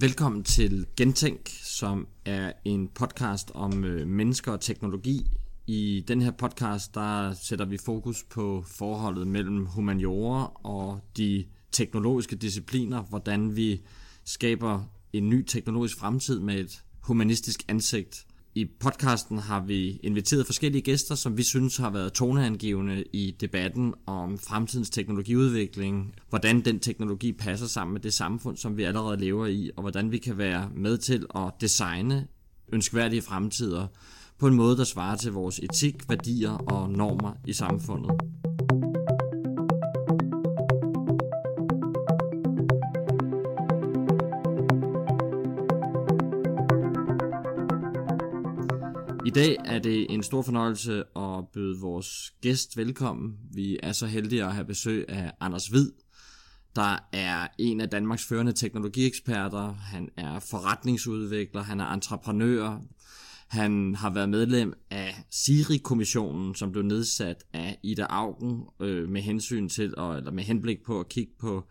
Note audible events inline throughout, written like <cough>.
Velkommen til Gentænk, som er en podcast om øh, mennesker og teknologi. I den her podcast, der sætter vi fokus på forholdet mellem humaniora og de teknologiske discipliner, hvordan vi skaber en ny teknologisk fremtid med et humanistisk ansigt. I podcasten har vi inviteret forskellige gæster, som vi synes har været toneangivende i debatten om fremtidens teknologiudvikling, hvordan den teknologi passer sammen med det samfund, som vi allerede lever i, og hvordan vi kan være med til at designe ønskværdige fremtider på en måde, der svarer til vores etik, værdier og normer i samfundet. I dag er det en stor fornøjelse at byde vores gæst velkommen. Vi er så heldige at have besøg af Anders Hvid, der er en af Danmarks førende teknologieksperter. Han er forretningsudvikler, han er entreprenør. Han har været medlem af Siri-kommissionen, som blev nedsat af Ida Augen øh, med hensyn til, eller med henblik på at kigge på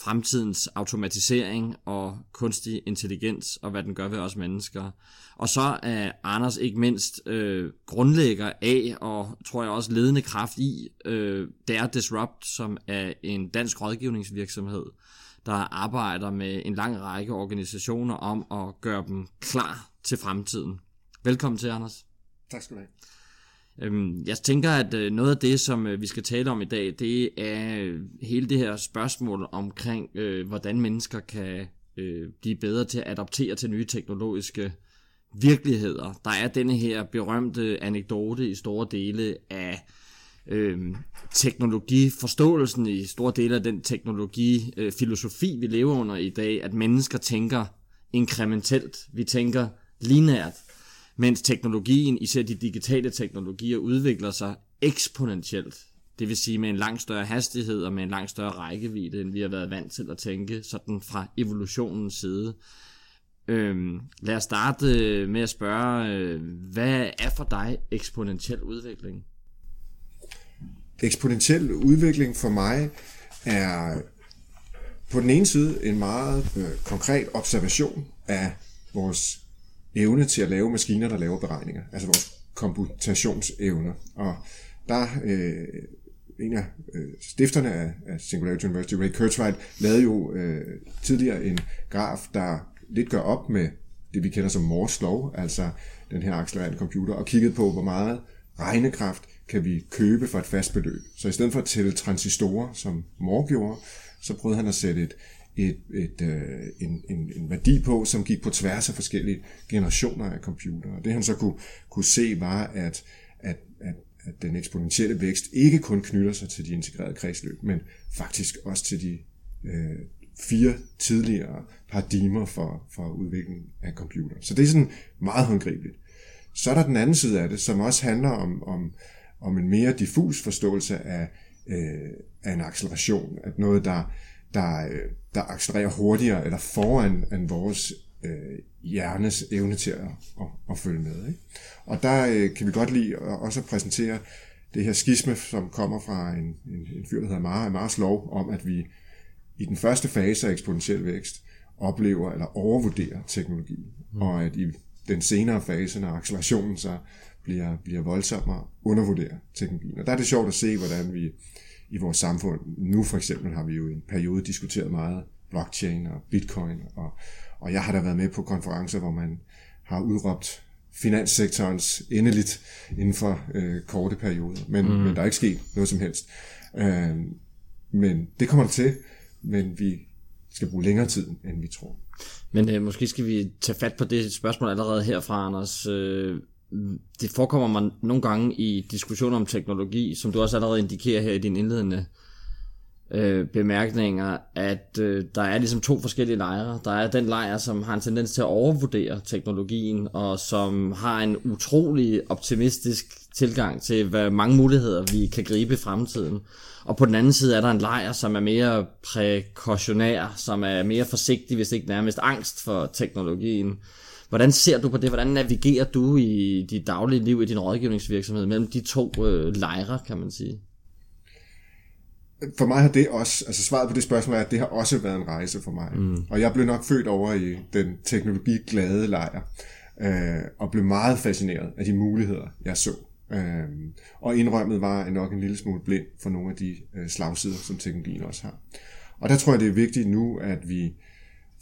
fremtidens automatisering og kunstig intelligens, og hvad den gør ved os mennesker. Og så er Anders ikke mindst øh, grundlægger af, og tror jeg også ledende kraft i, øh, der Disrupt, som er en dansk rådgivningsvirksomhed, der arbejder med en lang række organisationer om at gøre dem klar til fremtiden. Velkommen til, Anders. Tak skal du have. Øhm, jeg tænker, at øh, noget af det, som øh, vi skal tale om i dag, det er øh, hele det her spørgsmål omkring, hvordan mennesker kan blive bedre til at adaptere til nye teknologiske virkeligheder. Der er denne her berømte anekdote i store dele af øh, teknologiforståelsen, i store dele af den teknologifilosofi, vi lever under i dag, at mennesker tænker inkrementelt. Vi tænker linært mens teknologien, især de digitale teknologier, udvikler sig eksponentielt. Det vil sige med en langt større hastighed og med en langt større rækkevidde, end vi har været vant til at tænke, sådan fra evolutionens side. Øhm, lad os starte øh, med at spørge, øh, hvad er for dig eksponentiel udvikling? Eksponentiel udvikling for mig er på den ene side en meget øh, konkret observation af vores evne til at lave maskiner, der laver beregninger. Altså vores komputationsevner. Og der øh, en af øh, stifterne af, af Singularity University, Ray Kurzweil, lavede jo øh, tidligere en graf, der lidt gør op med det, vi kender som Moores lov, altså den her accelererende computer, og kiggede på, hvor meget regnekraft kan vi købe for et fast beløb. Så i stedet for at tælle transistorer, som Moore gjorde, så prøvede han at sætte et, et, et, øh, en, en, en værdi på, som gik på tværs af forskellige generationer af computere. Og det han så kunne, kunne se var, at, at, at, at den eksponentielle vækst ikke kun knytter sig til de integrerede kredsløb, men faktisk også til de øh, fire tidligere paradigmer for, for udviklingen af computer. Så det er sådan meget håndgribeligt. Så er der den anden side af det, som også handler om, om, om en mere diffus forståelse af, øh, af en acceleration, at noget, der, der, der accelererer hurtigere eller foran end vores øh, hjernes evne til at, at, at følge med. Ikke? Og der øh, kan vi godt lide at også at præsentere det her skisme, som kommer fra en, en, en fyr, der hedder Mara, Mars lov, om at vi i den første fase af eksponentiel vækst oplever eller overvurderer teknologi, mm. og at i den senere fase, når accelerationen så bliver, bliver voldsommere, undervurderer teknologien. Og der er det sjovt at se, hvordan vi i vores samfund. Nu for eksempel har vi jo i en periode diskuteret meget blockchain og bitcoin, og, og jeg har da været med på konferencer, hvor man har udråbt finanssektorens endeligt inden for øh, korte perioder, men, mm. men der er ikke sket noget som helst. Øh, men det kommer der til, men vi skal bruge længere tid, end vi tror. Men øh, måske skal vi tage fat på det spørgsmål allerede herfra, Anders. Øh, det forekommer mig nogle gange i diskussioner om teknologi, som du også allerede indikerer her i din indledende øh, bemærkninger, at øh, der er ligesom to forskellige lejre. Der er den lejr, som har en tendens til at overvurdere teknologien, og som har en utrolig optimistisk tilgang til, hvad mange muligheder vi kan gribe i fremtiden. Og på den anden side er der en lejr, som er mere prækautionær, som er mere forsigtig, hvis ikke nærmest angst for teknologien. Hvordan ser du på det? Hvordan navigerer du i dit daglige liv i din rådgivningsvirksomhed mellem de to øh, lejre, kan man sige? for mig har det også, altså svaret på det spørgsmål er, at det har også været en rejse for mig. Mm. Og jeg blev nok født over i den teknologiglade lejr, øh, og blev meget fascineret af de muligheder, jeg så. Øh, og indrømmet var nok en lille smule blind for nogle af de øh, slagsider, som teknologien også har. Og der tror jeg, det er vigtigt nu, at vi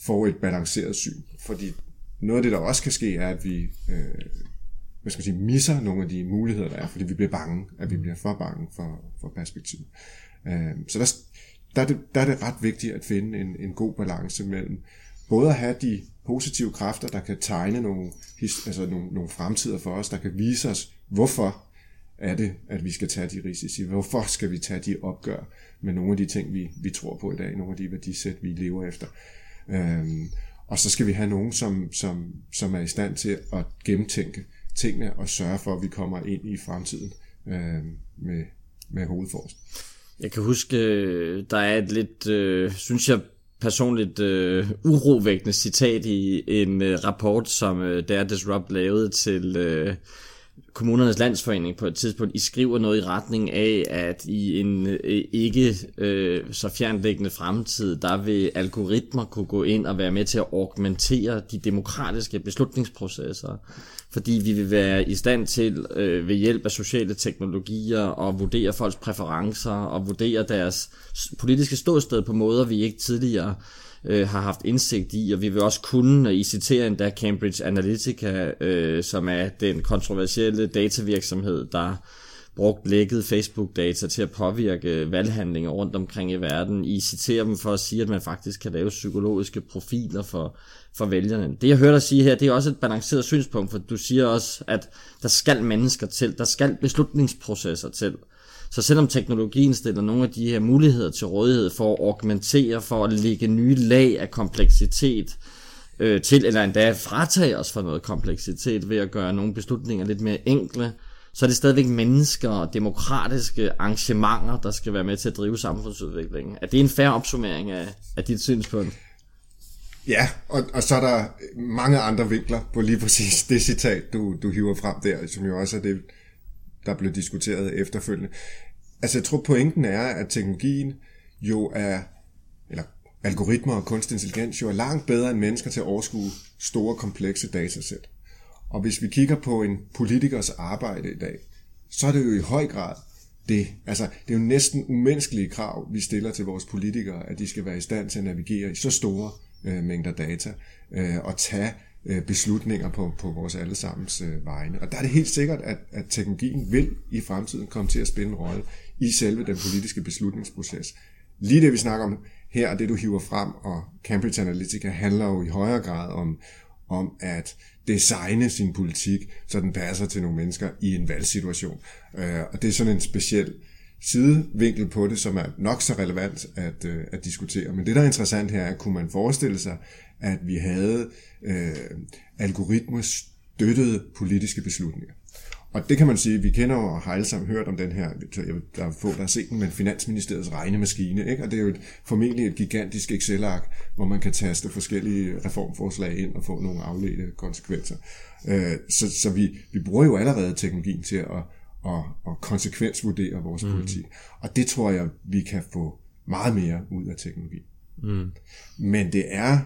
får et balanceret syn, fordi noget af det, der også kan ske, er, at vi øh, hvad skal man sige, misser nogle af de muligheder, der er, fordi vi bliver bange, at vi bliver for bange for, for perspektivet. Øh, så der, der, er det, der er det ret vigtigt at finde en, en god balance mellem både at have de positive kræfter, der kan tegne nogle, altså nogle, nogle fremtider for os, der kan vise os, hvorfor er det, at vi skal tage de risici? Hvorfor skal vi tage de opgør med nogle af de ting, vi, vi tror på i dag, nogle af de værdisæt, vi lever efter? Øhm, og så skal vi have nogen, som, som, som er i stand til at gennemtænke tingene og sørge for, at vi kommer ind i fremtiden øh, med, med hovedforsk. Jeg kan huske, øh, der er et lidt, øh, synes jeg personligt, øh, urovækkende citat i en øh, rapport, som øh, Dare Disrupt lavede til... Øh, kommunernes landsforening på et tidspunkt, I skriver noget i retning af, at i en øh, ikke øh, så fjernlæggende fremtid, der vil algoritmer kunne gå ind og være med til at augmentere de demokratiske beslutningsprocesser. Fordi vi vil være i stand til øh, ved hjælp af sociale teknologier at vurdere folks præferencer og vurdere deres politiske ståsted på måder, vi ikke tidligere øh, Øh, har haft indsigt i, og vi vil også kunne, I citerer endda Cambridge Analytica, øh, som er den kontroversielle datavirksomhed, der brugt lækket Facebook-data til at påvirke valghandlinger rundt omkring i verden. I citerer dem for at sige, at man faktisk kan lave psykologiske profiler for, for vælgerne. Det jeg hører dig sige her, det er også et balanceret synspunkt, for du siger også, at der skal mennesker til, der skal beslutningsprocesser til. Så selvom teknologien stiller nogle af de her muligheder til rådighed for at augmentere, for at lægge nye lag af kompleksitet øh, til, eller endda fratage os for noget kompleksitet ved at gøre nogle beslutninger lidt mere enkle, så er det stadigvæk mennesker og demokratiske arrangementer, der skal være med til at drive samfundsudviklingen. Er det en færre opsummering af, af dit synspunkt? Ja, og, og så er der mange andre vinkler på lige præcis det citat, du, du hiver frem der, som jo også er det, der blev diskuteret efterfølgende. Altså jeg tror pointen er, at teknologien jo er, eller algoritmer og kunstig intelligens jo er langt bedre end mennesker til at overskue store, komplekse datasæt. Og hvis vi kigger på en politikers arbejde i dag, så er det jo i høj grad det. Altså, det er jo næsten umenneskelige krav, vi stiller til vores politikere, at de skal være i stand til at navigere i så store øh, mængder data øh, og tage Øh, beslutninger på, på vores allesammens øh, vegne. Og der er det helt sikkert, at, at teknologien vil i fremtiden komme til at spille en rolle i selve den politiske beslutningsproces. Lige det, vi snakker om her, og det du hiver frem, og Cambridge Analytica handler jo i højere grad om, om at designe sin politik, så den passer til nogle mennesker i en valgsituation. Øh, og det er sådan en speciel sidevinkel på det, som er nok så relevant at, øh, at diskutere. Men det, der er interessant her, er, kunne man forestille sig, at vi havde øh, algoritmer støttede politiske beslutninger. Og det kan man sige, vi kender og har alle sammen hørt om den her, der er få, der har set den, men Finansministeriets regnemaskine, ikke? og det er jo et, formentlig et gigantisk Excel-ark, hvor man kan taste forskellige reformforslag ind og få nogle afledte konsekvenser. Øh, så så vi, vi bruger jo allerede teknologien til at, at, at konsekvensvurdere vores mm. politik, og det tror jeg, vi kan få meget mere ud af teknologi. Mm. Men det er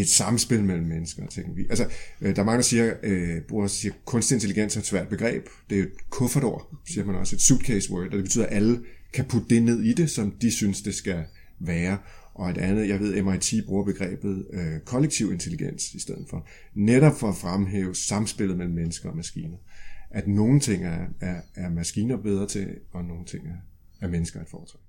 et samspil mellem mennesker og teknologi. Altså, øh, der er mange, der siger, øh, bruger, siger, kunstig intelligens er et svært begreb. Det er et kuffertord, siger man også, et suitcase word, og det betyder, at alle kan putte det ned i det, som de synes, det skal være. Og et andet, jeg ved, MIT bruger begrebet øh, kollektiv intelligens i stedet for. Netop for at fremhæve samspillet mellem mennesker og maskiner. At nogle ting er, er, er maskiner bedre til, og nogle ting er, er mennesker et foretræk.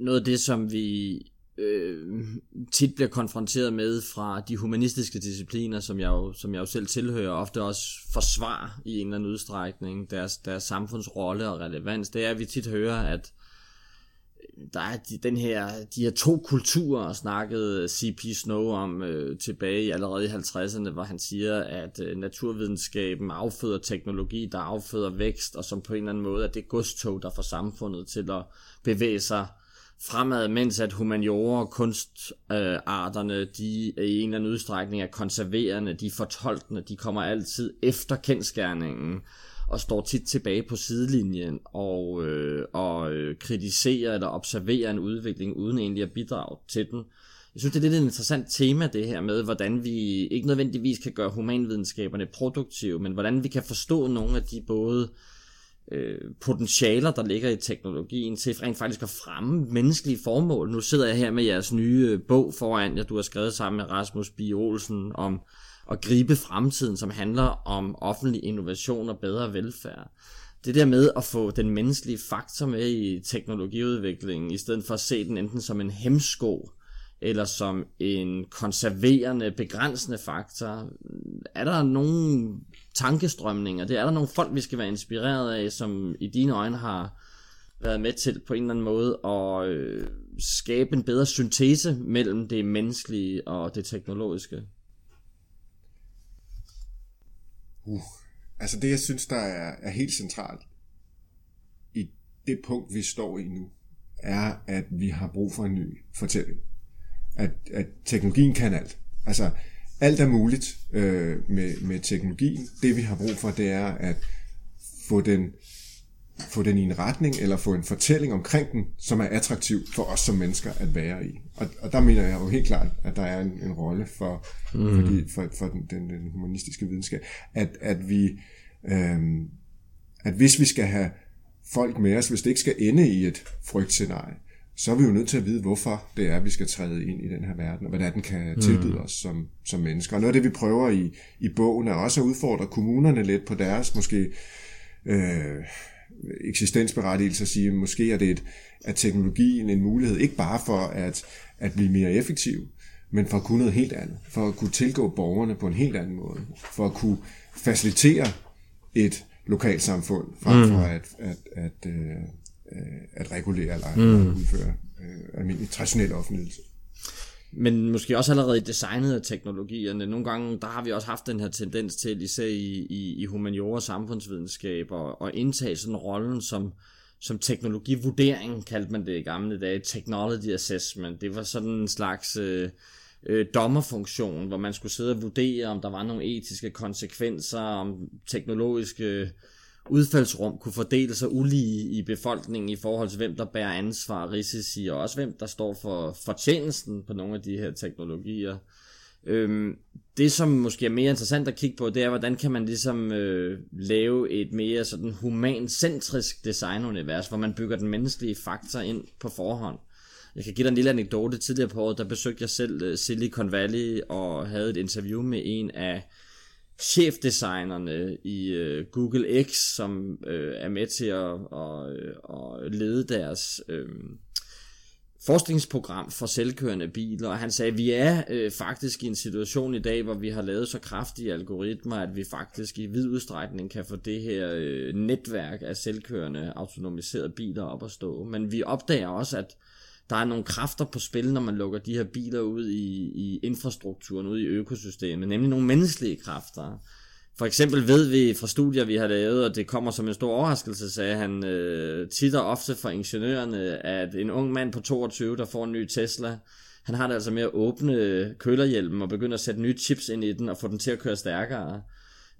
Noget af det, som vi øh, tit bliver konfronteret med fra de humanistiske discipliner, som jeg jo, som jeg jo selv tilhører, ofte også forsvar i en eller anden udstrækning deres, deres samfundsrolle og relevans, det er, at vi tit hører, at der er de, den her, de her to kulturer, snakkede C.P. Snow om øh, tilbage i allerede i 50'erne, hvor han siger, at øh, naturvidenskaben afføder teknologi, der afføder vækst, og som på en eller anden måde er det godstog, der får samfundet til at bevæge sig fremad, mens at humaniora og kunstarterne, de er i en eller anden udstrækning er konserverende, de er fortolkende, de kommer altid efter kendskærningen. og står tit tilbage på sidelinjen og, øh, og øh, kritiserer eller observerer en udvikling, uden egentlig at bidrage til den. Jeg synes, det er lidt et interessant tema, det her med, hvordan vi ikke nødvendigvis kan gøre humanvidenskaberne produktive, men hvordan vi kan forstå nogle af de både øh, Øh, potentialer, der ligger i teknologien til rent faktisk at fremme menneskelige formål. Nu sidder jeg her med jeres nye øh, bog foran jer, du har skrevet sammen med Rasmus B. Olsen om at gribe fremtiden, som handler om offentlig innovation og bedre velfærd. Det der med at få den menneskelige faktor med i teknologiudviklingen, i stedet for at se den enten som en hemsko, eller som en konserverende, begrænsende faktor. Er der nogen tankestrømninger? Det er der nogle folk, vi skal være inspireret af, som i dine øjne har været med til på en eller anden måde at øh, skabe en bedre syntese mellem det menneskelige og det teknologiske? Uh, altså det, jeg synes, der er, er helt centralt i det punkt, vi står i nu, er, at vi har brug for en ny fortælling at, at teknologien kan alt. Altså, alt er muligt øh, med, med teknologien. Det vi har brug for, det er at få den, få den i en retning, eller få en fortælling omkring den, som er attraktiv for os som mennesker at være i. Og, og der mener jeg jo helt klart, at der er en, en rolle for, mm. for, de, for, for den, den, den humanistiske videnskab. At, at vi, øh, at hvis vi skal have folk med os, hvis det ikke skal ende i et frygtscenarie, så er vi jo nødt til at vide, hvorfor det er, vi skal træde ind i den her verden, og hvad det er, den kan mm. tilbyde os som, som mennesker. Og noget af det, vi prøver i, i bogen, er også at udfordre kommunerne lidt på deres måske øh, eksistensberettigelse, at sige, måske er det et, at teknologien en mulighed, ikke bare for at, at blive mere effektiv, men for at kunne noget helt andet, for at kunne tilgå borgerne på en helt anden måde, for at kunne facilitere et lokalsamfund, frem for mm. at, at, at, at øh, øh, at regulere eller mm. udføre øh, almindelig traditionel offentlighed. Men måske også allerede i designet af teknologierne. Nogle gange, der har vi også haft den her tendens til, især i, i, i humaniora og samfundsvidenskab, og, og indtage sådan rollen som, som teknologivurdering, kaldte man det i gamle dage, technology assessment. Det var sådan en slags øh, øh, dommerfunktion, hvor man skulle sidde og vurdere, om der var nogle etiske konsekvenser, om teknologiske udfaldsrum kunne fordele sig ulige i befolkningen i forhold til, hvem der bærer ansvar og risici, og også hvem der står for fortjenesten på nogle af de her teknologier. Øhm, det, som måske er mere interessant at kigge på, det er, hvordan kan man ligesom øh, lave et mere sådan humancentrisk designunivers, hvor man bygger den menneskelige faktor ind på forhånd. Jeg kan give dig en lille anekdote. Tidligere på året, der besøgte jeg selv øh, Silicon Valley og havde et interview med en af chefdesignerne i øh, Google X, som øh, er med til at, at, at øh, lede deres øh, forskningsprogram for selvkørende biler, og han sagde, at vi er øh, faktisk i en situation i dag, hvor vi har lavet så kraftige algoritmer, at vi faktisk i vid udstrækning kan få det her øh, netværk af selvkørende autonomiserede biler op at stå. Men vi opdager også, at der er nogle kræfter på spil, når man lukker de her biler ud i, i infrastrukturen, ud i økosystemet, nemlig nogle menneskelige kræfter. For eksempel ved vi fra studier, vi har lavet, og det kommer som en stor overraskelse, sagde han øh, tit og ofte fra ingeniørerne, at en ung mand på 22, der får en ny Tesla, han har det altså med at åbne kølerhjelmen og begynde at sætte nye chips ind i den og få den til at køre stærkere.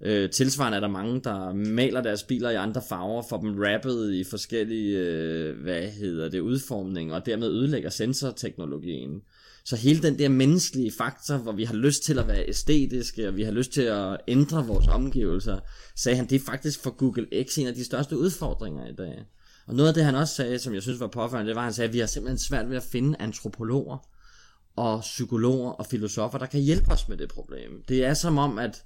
Øh, tilsvarende er der mange, der maler deres biler i andre farver, får dem rappet i forskellige, øh, hvad hedder det, udformninger, og dermed ødelægger sensorteknologien. Så hele den der menneskelige faktor, hvor vi har lyst til at være æstetiske, og vi har lyst til at ændre vores omgivelser, sagde han, det er faktisk for Google X en af de største udfordringer i dag. Og noget af det, han også sagde, som jeg synes var påførende, det var, at han sagde, at vi har simpelthen svært ved at finde antropologer og psykologer og filosofer, der kan hjælpe os med det problem. Det er som om, at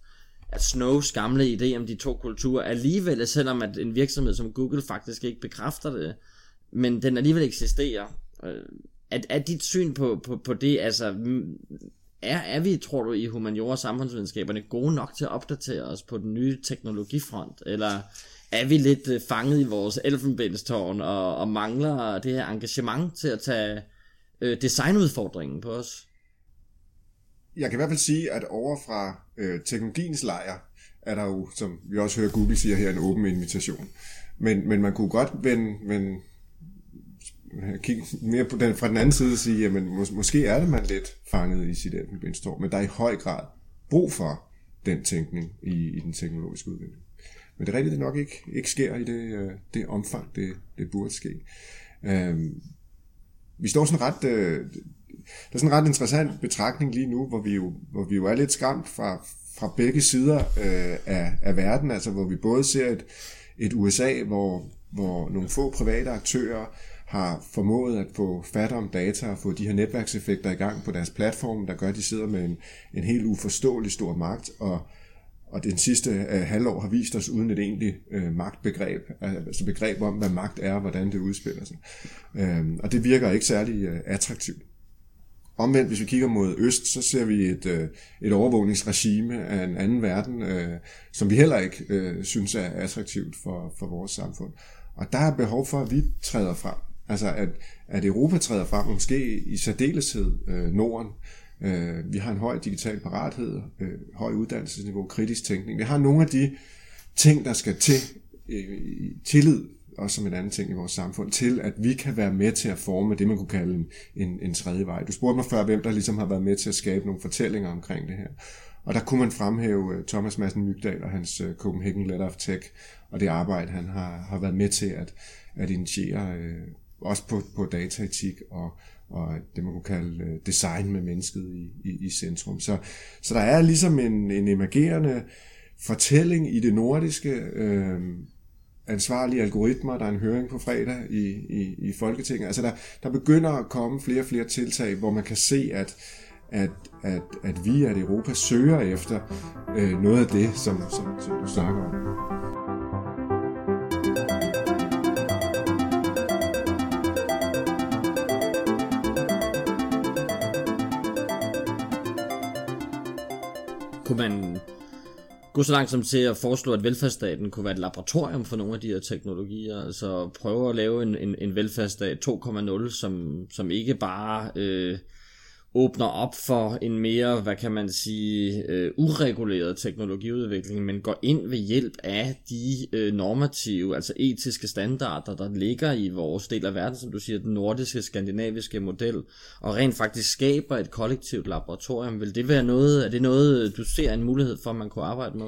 at Snows gamle idé om de to kulturer alligevel, selvom at en virksomhed som Google faktisk ikke bekræfter det, men den alligevel eksisterer. Øh, at, er, er dit syn på, på, på det, altså, er, er vi, tror du, i humaniora og samfundsvidenskaberne gode nok til at opdatere os på den nye teknologifront, eller er vi lidt øh, fanget i vores elfenbenstårn og, og mangler det her engagement til at tage øh, designudfordringen på os? jeg kan i hvert fald sige, at over fra øh, teknologiens lejr, er der jo, som vi også hører Google siger her, en åben invitation. Men, men man kunne godt vende, vende kigge mere på den, fra den anden side og sige, jamen mås- måske er det man lidt fanget i sit elfenbenstår, men der er i høj grad brug for den tænkning i, i den teknologiske udvikling. men det er rigtigt, det nok ikke, ikke sker i det, øh, det omfang, det, det burde ske. Øh, vi står sådan ret... Øh, det er sådan en ret interessant betragtning lige nu, hvor vi jo, hvor vi jo er lidt skræmt fra, fra begge sider øh, af, af verden, altså hvor vi både ser et, et USA, hvor, hvor nogle få private aktører har formået at få fat om data og få de her netværkseffekter i gang på deres platform, der gør, at de sidder med en, en helt uforståelig stor magt, og, og den sidste øh, halvår har vist os uden et egentligt øh, magtbegreb, altså begreb om, hvad magt er og hvordan det udspiller sig. Øh, og det virker ikke særlig øh, attraktivt. Omvendt, hvis vi kigger mod øst, så ser vi et, øh, et overvågningsregime af en anden verden, øh, som vi heller ikke øh, synes er attraktivt for, for vores samfund. Og der er behov for, at vi træder frem. Altså at, at Europa træder frem, måske i særdeleshed øh, Norden. Øh, vi har en høj digital parathed, øh, høj uddannelsesniveau, kritisk tænkning. Vi har nogle af de ting, der skal til, øh, tillid, også som en anden ting i vores samfund, til at vi kan være med til at forme det, man kunne kalde en, en, en tredje vej. Du spurgte mig før, hvem der ligesom har været med til at skabe nogle fortællinger omkring det her. Og der kunne man fremhæve øh, Thomas Madsen Mygdal og hans øh, Copenhagen Letter of Tech, og det arbejde, han har, har været med til at, at initiere øh, også på, på dataetik og, og det, man kunne kalde øh, design med mennesket i, i, i centrum. Så, så der er ligesom en, en emergerende fortælling i det nordiske, øh, ansvarlige algoritmer, der er en høring på fredag i, i, i Folketinget. Altså der, der begynder at komme flere og flere tiltag, hvor man kan se, at, at, at, at vi, at Europa søger efter øh, noget af det, som, som, som du snakker om. Kunne man gå så langt som til at foreslå, at velfærdsstaten kunne være et laboratorium for nogle af de her teknologier, altså prøve at lave en, en, en velfærdsstat 2.0, som, som ikke bare øh, åbner op for en mere, hvad kan man sige, øh, ureguleret teknologiudvikling, men går ind ved hjælp af de øh, normative, altså etiske standarder, der ligger i vores del af verden, som du siger, den nordiske, skandinaviske model, og rent faktisk skaber et kollektivt laboratorium. Vil det være noget, er det noget, du ser en mulighed for, at man kunne arbejde med?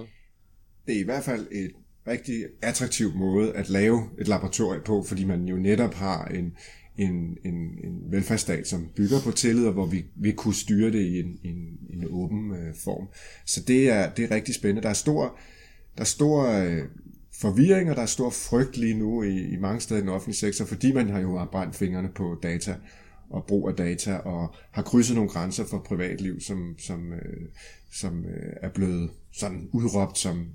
Det er i hvert fald et rigtig attraktiv måde at lave et laboratorium på, fordi man jo netop har en, en, en, en velfærdsstat, som bygger på tillid, og hvor vi, vi kunne styre det i en, en, en åben øh, form. Så det er, det er rigtig spændende. Der er stor, der er stor øh, forvirring, og der er stor frygt lige nu i, i mange steder i den offentlige sektor, fordi man har jo brændt fingrene på data og brug af data, og har krydset nogle grænser for privatliv, som, som, øh, som øh, er blevet sådan udråbt som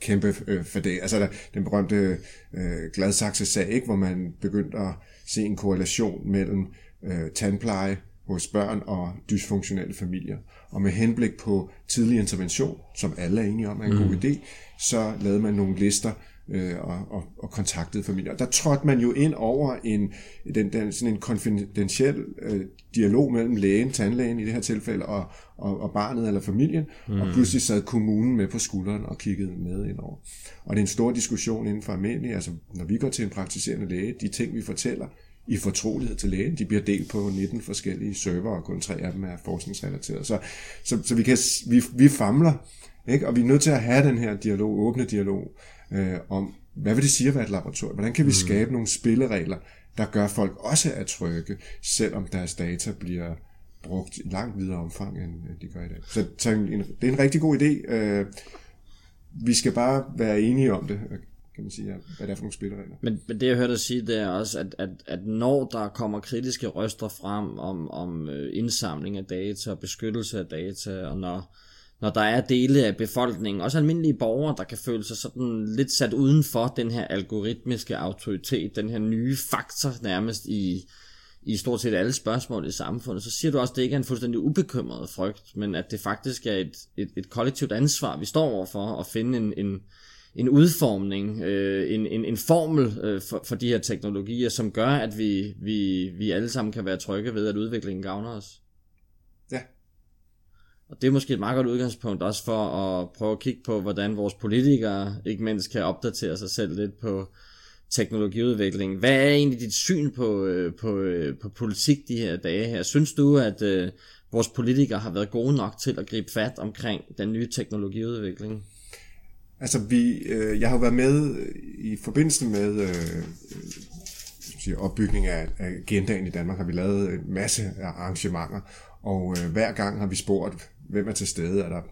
kæmpe øh, for det. Altså der, den berømte øh, Gladsaxe-sag, ikke, hvor man begyndte at se en korrelation mellem øh, tandpleje hos børn og dysfunktionelle familier. Og med henblik på tidlig intervention, som alle er enige om er en mm. god idé, så lavede man nogle lister øh, og, og, og kontaktede familier. Der trådte man jo ind over en, den, den, sådan en konfidentiel øh, dialog mellem lægen, tandlægen i det her tilfælde, og, og, og barnet eller familien, mm. og pludselig sad kommunen med på skulderen og kiggede med ind over. Og det er en stor diskussion inden for almindelig, altså når vi går til en praktiserende læge, de ting vi fortæller, i fortrolighed til lægen. De bliver delt på 19 forskellige server, og kun tre af dem er forskningsrelateret. Så, så, så vi, kan, vi, vi famler, ikke? og vi er nødt til at have den her dialog, åbne dialog, øh, om, hvad vil det sige at være et laboratorium? Hvordan kan vi mm. skabe nogle spilleregler, der gør folk også er trygge, selvom deres data bliver brugt i langt videre omfang, end de gør i dag. Så, så en, det er en rigtig god idé. Øh, vi skal bare være enige om det, kan man sige, hvad det er for nogle spilleregler. Men, men det jeg hørte dig sige, det er også, at, at, at når der kommer kritiske røster frem om, om øh, indsamling af data og beskyttelse af data, og når, når der er dele af befolkningen, også almindelige borgere, der kan føle sig sådan lidt sat uden for den her algoritmiske autoritet, den her nye faktor nærmest i, i stort set alle spørgsmål i samfundet, så siger du også, at det ikke er en fuldstændig ubekymret frygt, men at det faktisk er et, et, et kollektivt ansvar, vi står overfor at finde en, en, en udformning, øh, en, en, en formel øh, for, for de her teknologier, som gør, at vi, vi, vi alle sammen kan være trygge ved, at udviklingen gavner os. Ja. Og det er måske et meget godt udgangspunkt også for at prøve at kigge på, hvordan vores politikere ikke mindst kan opdatere sig selv lidt på teknologiudvikling. Hvad er egentlig dit syn på, øh, på, øh, på politik de her dage her? Synes du, at øh, vores politikere har været gode nok til at gribe fat omkring den nye teknologiudvikling? Altså, vi, øh, jeg har været med i forbindelse med øh, sige, opbygning af, af agendaen i Danmark, har vi lavet en masse arrangementer, og øh, hver gang har vi spurgt, hvem er til stede, er der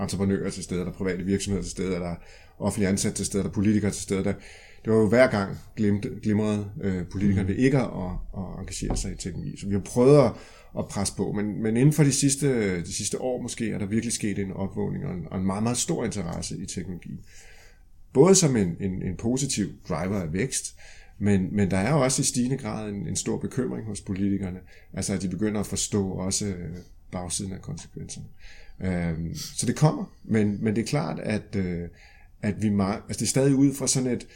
entreprenører til stede, er der private virksomheder til stede, er der offentlige ansatte til stede, er der politikere til stede. Der, det var jo hver gang glimrede glimrede øh, politikerne ved ikke at, at engagere sig i teknologi. Så vi har prøvet at, at presse på, men, men inden for de sidste, de sidste år måske er der virkelig sket en opvågning og en, og en meget, meget stor interesse i teknologi. Både som en, en, en positiv driver af vækst, men, men der er jo også i stigende grad en, en stor bekymring hos politikerne, altså at de begynder at forstå også bagsiden af konsekvenserne. Øhm, så det kommer, men, men det er klart, at, øh, at vi meget, altså det er stadig ud fra sådan et,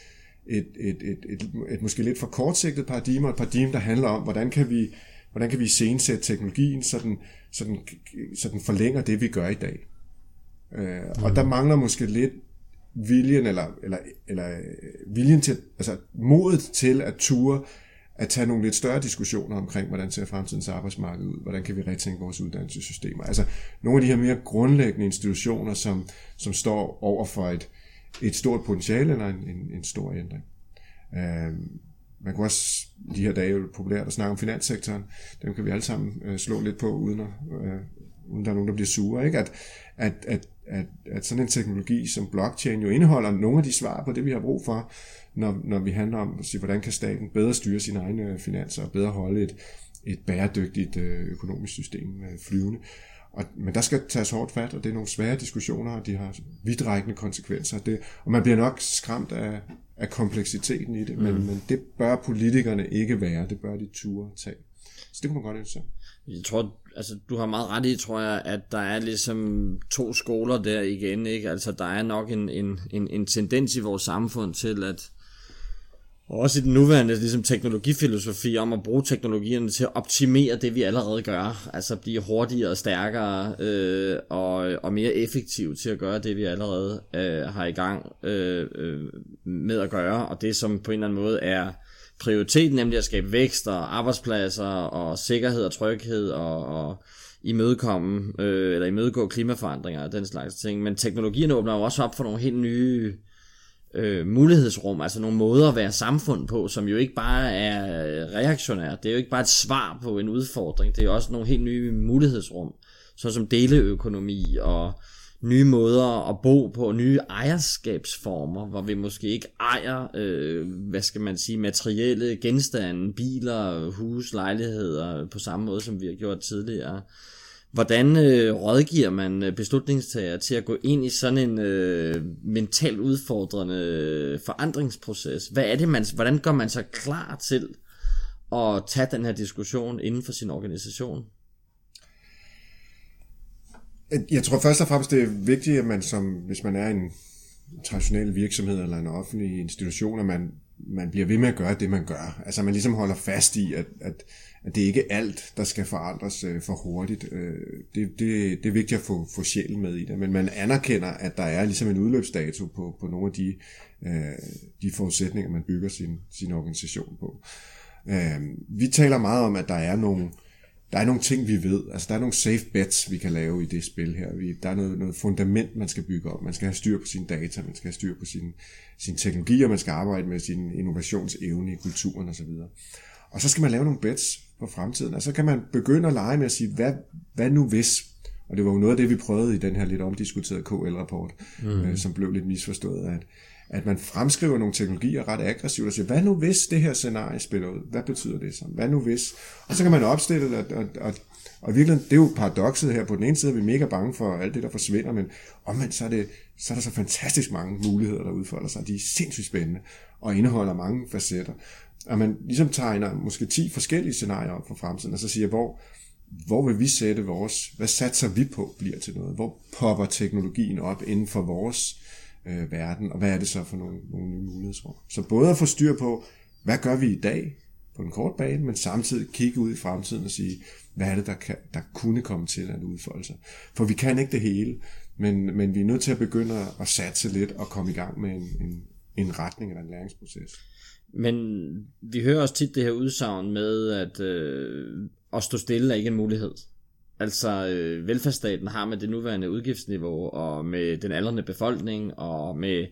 et, et, et, et, et, måske lidt for kortsigtet paradigme, et paradigme, der handler om, hvordan kan vi, hvordan kan vi sensætte teknologien, så den, så, den, så den forlænger det, vi gør i dag. Øh, mm. Og der mangler måske lidt viljen, eller, eller, eller øh, viljen til, altså modet til at ture at tage nogle lidt større diskussioner omkring, hvordan ser fremtidens arbejdsmarked ud, hvordan kan vi retænke vores uddannelsessystemer. Altså nogle af de her mere grundlæggende institutioner, som, som står over for et, et stort potentiale eller en, en, en stor ændring. Uh, man kunne også, de her dage jo populært at snakke om finanssektoren, dem kan vi alle sammen uh, slå lidt på, uden, at, uh, uden der er nogen, der bliver sure. Ikke? At, at, at, at, at sådan en teknologi som blockchain jo indeholder nogle af de svar på det, vi har brug for, når, når vi handler om at sige, hvordan kan staten bedre styre sine egne finanser og bedre holde et, et bæredygtigt økonomisk system flyvende. Og, men der skal tages hårdt fat, og det er nogle svære diskussioner, og de har vidtrækkende konsekvenser. Det, og man bliver nok skræmt af, af kompleksiteten i det, mm. men, men det bør politikerne ikke være. Det bør de ture tage. Så det kunne man godt ønske Jeg tror, altså, du har meget ret i, tror jeg, at der er ligesom to skoler der igen. Ikke? Altså, der er nok en, en, en, en tendens i vores samfund til, at og også i den nuværende ligesom, teknologifilosofi om at bruge teknologierne til at optimere det, vi allerede gør. Altså blive hurtigere og stærkere øh, og, og mere effektiv til at gøre det, vi allerede øh, har i gang øh, øh, med at gøre. Og det, som på en eller anden måde er prioriteten, nemlig at skabe vækst og arbejdspladser og sikkerhed og tryghed og, og imødekomme, øh, eller imødegå klimaforandringer og den slags ting. Men teknologierne åbner jo også op for nogle helt nye øh, øh, mulighedsrum, altså nogle måder at være samfund på, som jo ikke bare er øh, reaktionære. Det er jo ikke bare et svar på en udfordring, det er også nogle helt nye mulighedsrum, såsom deleøkonomi og nye måder at bo på, nye ejerskabsformer, hvor vi måske ikke ejer, øh, hvad skal man sige, materielle genstande, biler, hus, lejligheder på samme måde, som vi har gjort tidligere. Hvordan øh, rådgiver man øh, beslutningstager til at gå ind i sådan en øh, mentalt udfordrende øh, forandringsproces? Hvad er det, man, hvordan gør man sig klar til at tage den her diskussion inden for sin organisation? Jeg tror først og fremmest, det er vigtigt, at man som, hvis man er en traditionel virksomhed eller en offentlig institution, at man, man bliver ved med at gøre det, man gør. Altså man ligesom holder fast i, at, at at det er ikke alt, der skal forandres øh, for hurtigt. Øh, det, det, det er vigtigt at få, få sjælen med i det, men man anerkender, at der er ligesom en udløbsdato på, på nogle af de, øh, de forudsætninger, man bygger sin, sin organisation på. Øh, vi taler meget om, at der er nogle der er nogle ting, vi ved. Altså, der er nogle safe bets, vi kan lave i det spil her. Vi, der er noget, noget fundament, man skal bygge op. Man skal have styr på sine data, man skal have styr på sin, sin teknologi, og man skal arbejde med sin innovationsevne i kulturen osv. Og så skal man lave nogle bets, for fremtiden. Og så kan man begynde at lege med at sige, hvad, hvad nu hvis? Og det var jo noget af det, vi prøvede i den her lidt omdiskuterede KL-rapport, mm. øh, som blev lidt misforstået, at, at man fremskriver nogle teknologier ret aggressivt og siger, hvad nu hvis det her scenarie spiller ud? Hvad betyder det så? Hvad nu hvis? Og så kan man opstille det, og, og, og, og i virkeligheden, det er jo paradokset her. På den ene side er vi mega bange for alt det, der forsvinder, men omvendt så er, det, så er der så fantastisk mange muligheder, der udfolder sig. De er sindssygt spændende og indeholder mange facetter at man ligesom tegner måske 10 forskellige scenarier op for fremtiden, og så siger, hvor, hvor vil vi sætte vores, hvad satser vi på bliver til noget? Hvor popper teknologien op inden for vores øh, verden, og hvad er det så for nogle, nogle nye mulighedsrum? Så både at få styr på, hvad gør vi i dag på den korte bane, men samtidig kigge ud i fremtiden og sige, hvad er det, der, kan, der kunne komme til at udfolde sig? For vi kan ikke det hele, men, men vi er nødt til at begynde at satse lidt og komme i gang med en, en, en retning eller en læringsproces. Men vi hører også tit det her udsagn med, at øh, at stå stille er ikke en mulighed. Altså, øh, velfærdsstaten har med det nuværende udgiftsniveau, og med den aldrende befolkning, og med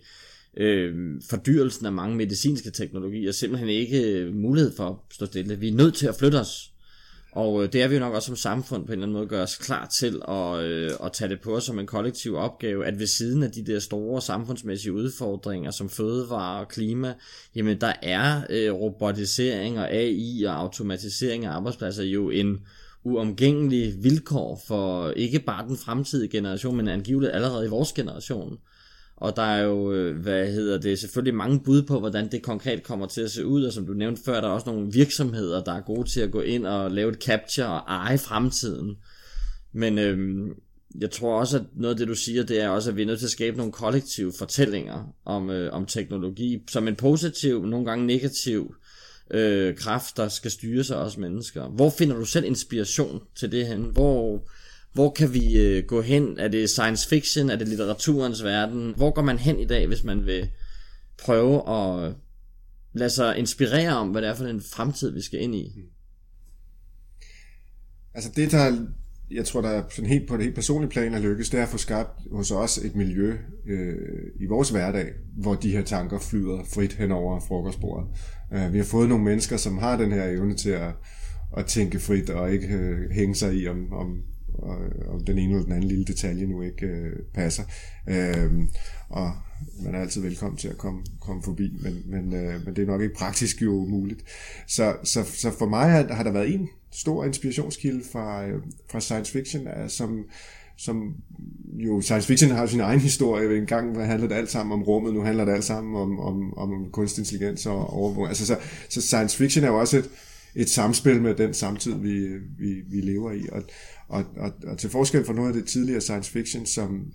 øh, fordyrelsen af mange medicinske teknologier, simpelthen ikke øh, mulighed for at stå stille. Vi er nødt til at flytte os. Og øh, det er vi jo nok også som samfund på en eller anden måde gør os klar til at, øh, at tage det på os som en kollektiv opgave, at ved siden af de der store samfundsmæssige udfordringer som fødevare og klima, jamen der er øh, robotisering og AI og automatisering af arbejdspladser jo en uomgængelig vilkår for ikke bare den fremtidige generation, men angiveligt allerede i vores generation. Og der er jo, øh, hvad hedder det, selvfølgelig mange bud på, hvordan det konkret kommer til at se ud, og som du nævnte før, der er også nogle virksomheder, der er gode til at gå ind og lave et capture og eje fremtiden. Men øhm, jeg tror også, at noget af det, du siger, det er også, at vi er nødt til at skabe nogle kollektive fortællinger om, øh, om teknologi, som en positiv, nogle gange negativ øh, kraft, der skal styre sig os mennesker. Hvor finder du selv inspiration til det hen? Hvor, hvor kan vi øh, gå hen? Er det science fiction? Er det litteraturens verden? Hvor går man hen i dag, hvis man vil prøve at øh, lade sig inspirere om, hvad det er for en fremtid, vi skal ind i? Hmm. Altså det, der jeg tror, der er sådan helt på det helt personlige plan er lykkes, det er at få skabt hos os et miljø øh, i vores hverdag, hvor de her tanker flyder frit hen over frokostbordet. Uh, vi har fået nogle mennesker, som har den her evne til at, at tænke frit og ikke øh, hænge sig i, om, om, og, og den ene eller den anden lille detalje nu ikke øh, passer. Øh, og man er altid velkommen til at komme, komme forbi, men, men, øh, men det er nok ikke praktisk jo muligt. Så, så, så for mig har, har der været en stor inspirationskilde fra, øh, fra science fiction, øh, som, som jo, science fiction har sin egen historie. En gang handlede det alt sammen om rummet, nu handler det alt sammen om, om, om kunstig intelligens og overvågning. Altså, så, så science fiction er jo også et, et samspil med den samtid, vi, vi, vi lever i. Og, og, og, og til forskel fra noget af det tidligere science fiction, som,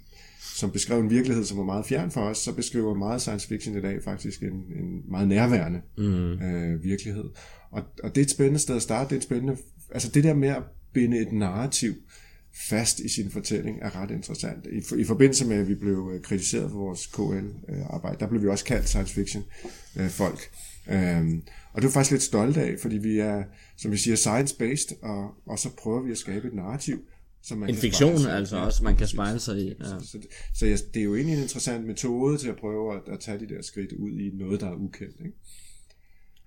som beskrev en virkelighed, som var meget fjern for os, så beskriver meget science fiction i dag faktisk en, en meget nærværende mm. øh, virkelighed. Og, og det er et spændende sted at starte. Det er et spændende, altså det der med at binde et narrativ fast i sin fortælling er ret interessant. I, i forbindelse med, at vi blev øh, kritiseret for vores KL-arbejde, der blev vi også kaldt science fiction øh, folk. Øhm, og det er faktisk lidt stolt af, fordi vi er, som vi siger, science-based, og, og så prøver vi at skabe et narrativ, som man en fiktion altså også, man kan spejle sig i. Ja. Så, så, så, så jeg, det er jo egentlig en interessant metode til at prøve at, at tage de der skridt ud i noget, der er ukendt. Ikke?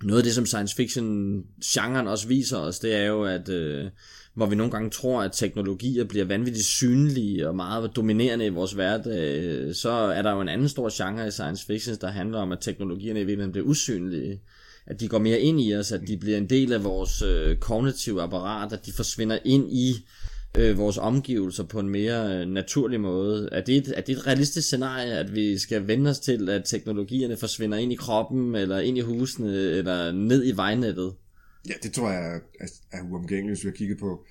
Noget af det, som science fiction-genren også viser os, det er jo, at øh, hvor vi nogle gange tror, at teknologier bliver vanvittigt synlige og meget dominerende i vores hverdag, øh, så er der jo en anden stor genre i science fiction, der handler om, at teknologierne i virkeligheden bliver usynlige at de går mere ind i os, at de bliver en del af vores øh, kognitive apparat, at de forsvinder ind i øh, vores omgivelser på en mere øh, naturlig måde. Er det, et, er det et realistisk scenarie, at vi skal vende os til, at teknologierne forsvinder ind i kroppen, eller ind i husene, eller ned i vejnettet? Ja, det tror jeg er, er uomgængeligt, hvis vi har kigget på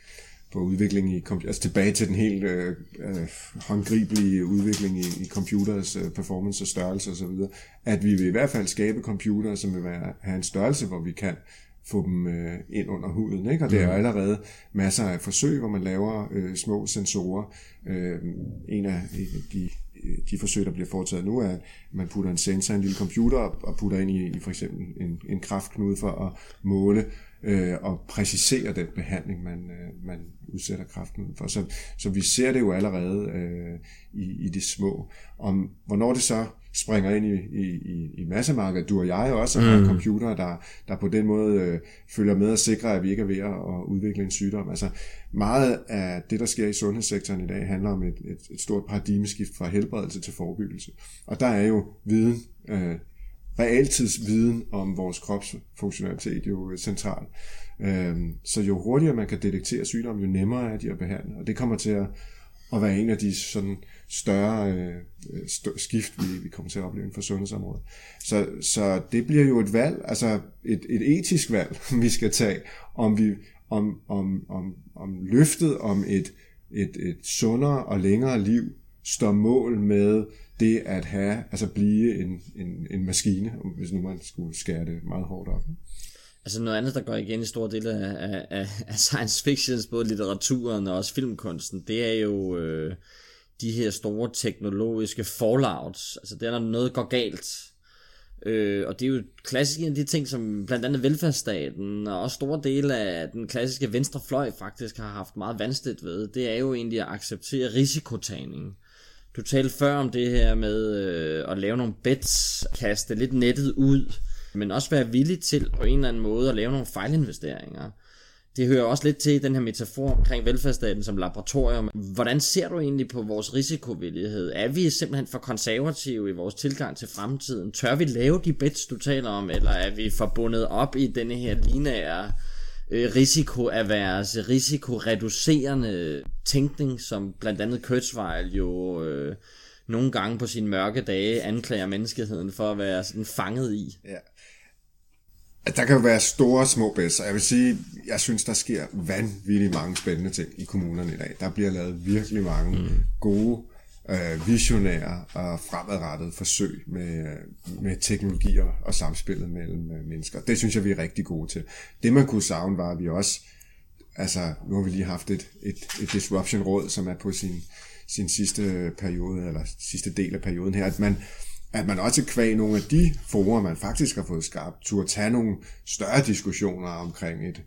på udviklingen i altså tilbage til den helt øh, øh, håndgribelige udvikling i, i computers øh, performance og størrelse osv., at vi vil i hvert fald skabe computere, som vil være, have en størrelse, hvor vi kan få dem øh, ind under huden. Ikke? Og det er jo mm. allerede masser af forsøg, hvor man laver øh, små sensorer. Øh, en af de, de forsøg, der bliver foretaget nu, er, at man putter en sensor i en lille computer og putter ind i, i for eksempel en, en kraftknude for at måle øh, og præcisere den behandling, man, øh, man udsætter kraften for. Så, så vi ser det jo allerede øh, i, i det små. Om hvornår det så springer ind i, i, i massemarkedet, du og jeg også, har mm. computere, der, der på den måde øh, følger med og sikrer, at vi ikke er ved at udvikle en sygdom. Altså meget af det, der sker i sundhedssektoren i dag, handler om et, et, et stort paradigmeskift fra helbredelse til forebyggelse. Og der er jo viden øh, realtidsviden om vores kropsfunktionalitet jo central. Øhm, så jo hurtigere man kan detektere sygdom, jo nemmere er de at behandle. Og det kommer til at, at være en af de sådan større øh, st- skift, vi, vi kommer til at opleve inden for sundhedsområdet. Så, så det bliver jo et valg, altså et, et etisk valg, <laughs> vi skal tage, om vi om, om, om, om løftet om et, et, et sundere og længere liv står mål med det at have, altså blive en, en, en maskine, hvis nu man skulle skære det meget hårdt op. Altså noget andet, der går igen i store dele af, af, af science fiction, både litteraturen og også filmkunsten, det er jo øh, de her store teknologiske fallouts. Altså det er, når noget går galt. Øh, og det er jo klassisk en af de ting, som blandt andet velfærdsstaten og også store dele af den klassiske venstrefløj faktisk har haft meget vanskeligt ved. Det er jo egentlig at acceptere risikotagning. Du talte før om det her med øh, at lave nogle bets, kaste lidt nettet ud, men også være villig til på en eller anden måde at lave nogle fejlinvesteringer det hører også lidt til den her metafor omkring velfærdsstaten som laboratorium. Hvordan ser du egentlig på vores risikovillighed? Er vi simpelthen for konservative i vores tilgang til fremtiden? Tør vi lave de bets, du taler om, eller er vi forbundet op i denne her lineære øh, risikoreducerende tænkning, som blandt andet Kurzweil jo øh, nogle gange på sine mørke dage anklager menneskeheden for at være sådan fanget i. Ja. Der kan jo være store små bets, og jeg vil sige, jeg synes, der sker vanvittigt mange spændende ting i kommunerne i dag. Der bliver lavet virkelig mange mm. gode, øh, visionære og fremadrettede forsøg med, med teknologier og samspillet mellem øh, mennesker. Det synes jeg, vi er rigtig gode til. Det man kunne savne var, at vi også, altså nu har vi lige haft et, et, et disruption-råd, som er på sin, sin sidste periode, eller sidste del af perioden her, at man, at man også kvæg nogle af de forer, man faktisk har fået skabt, turde tage nogle større diskussioner omkring et,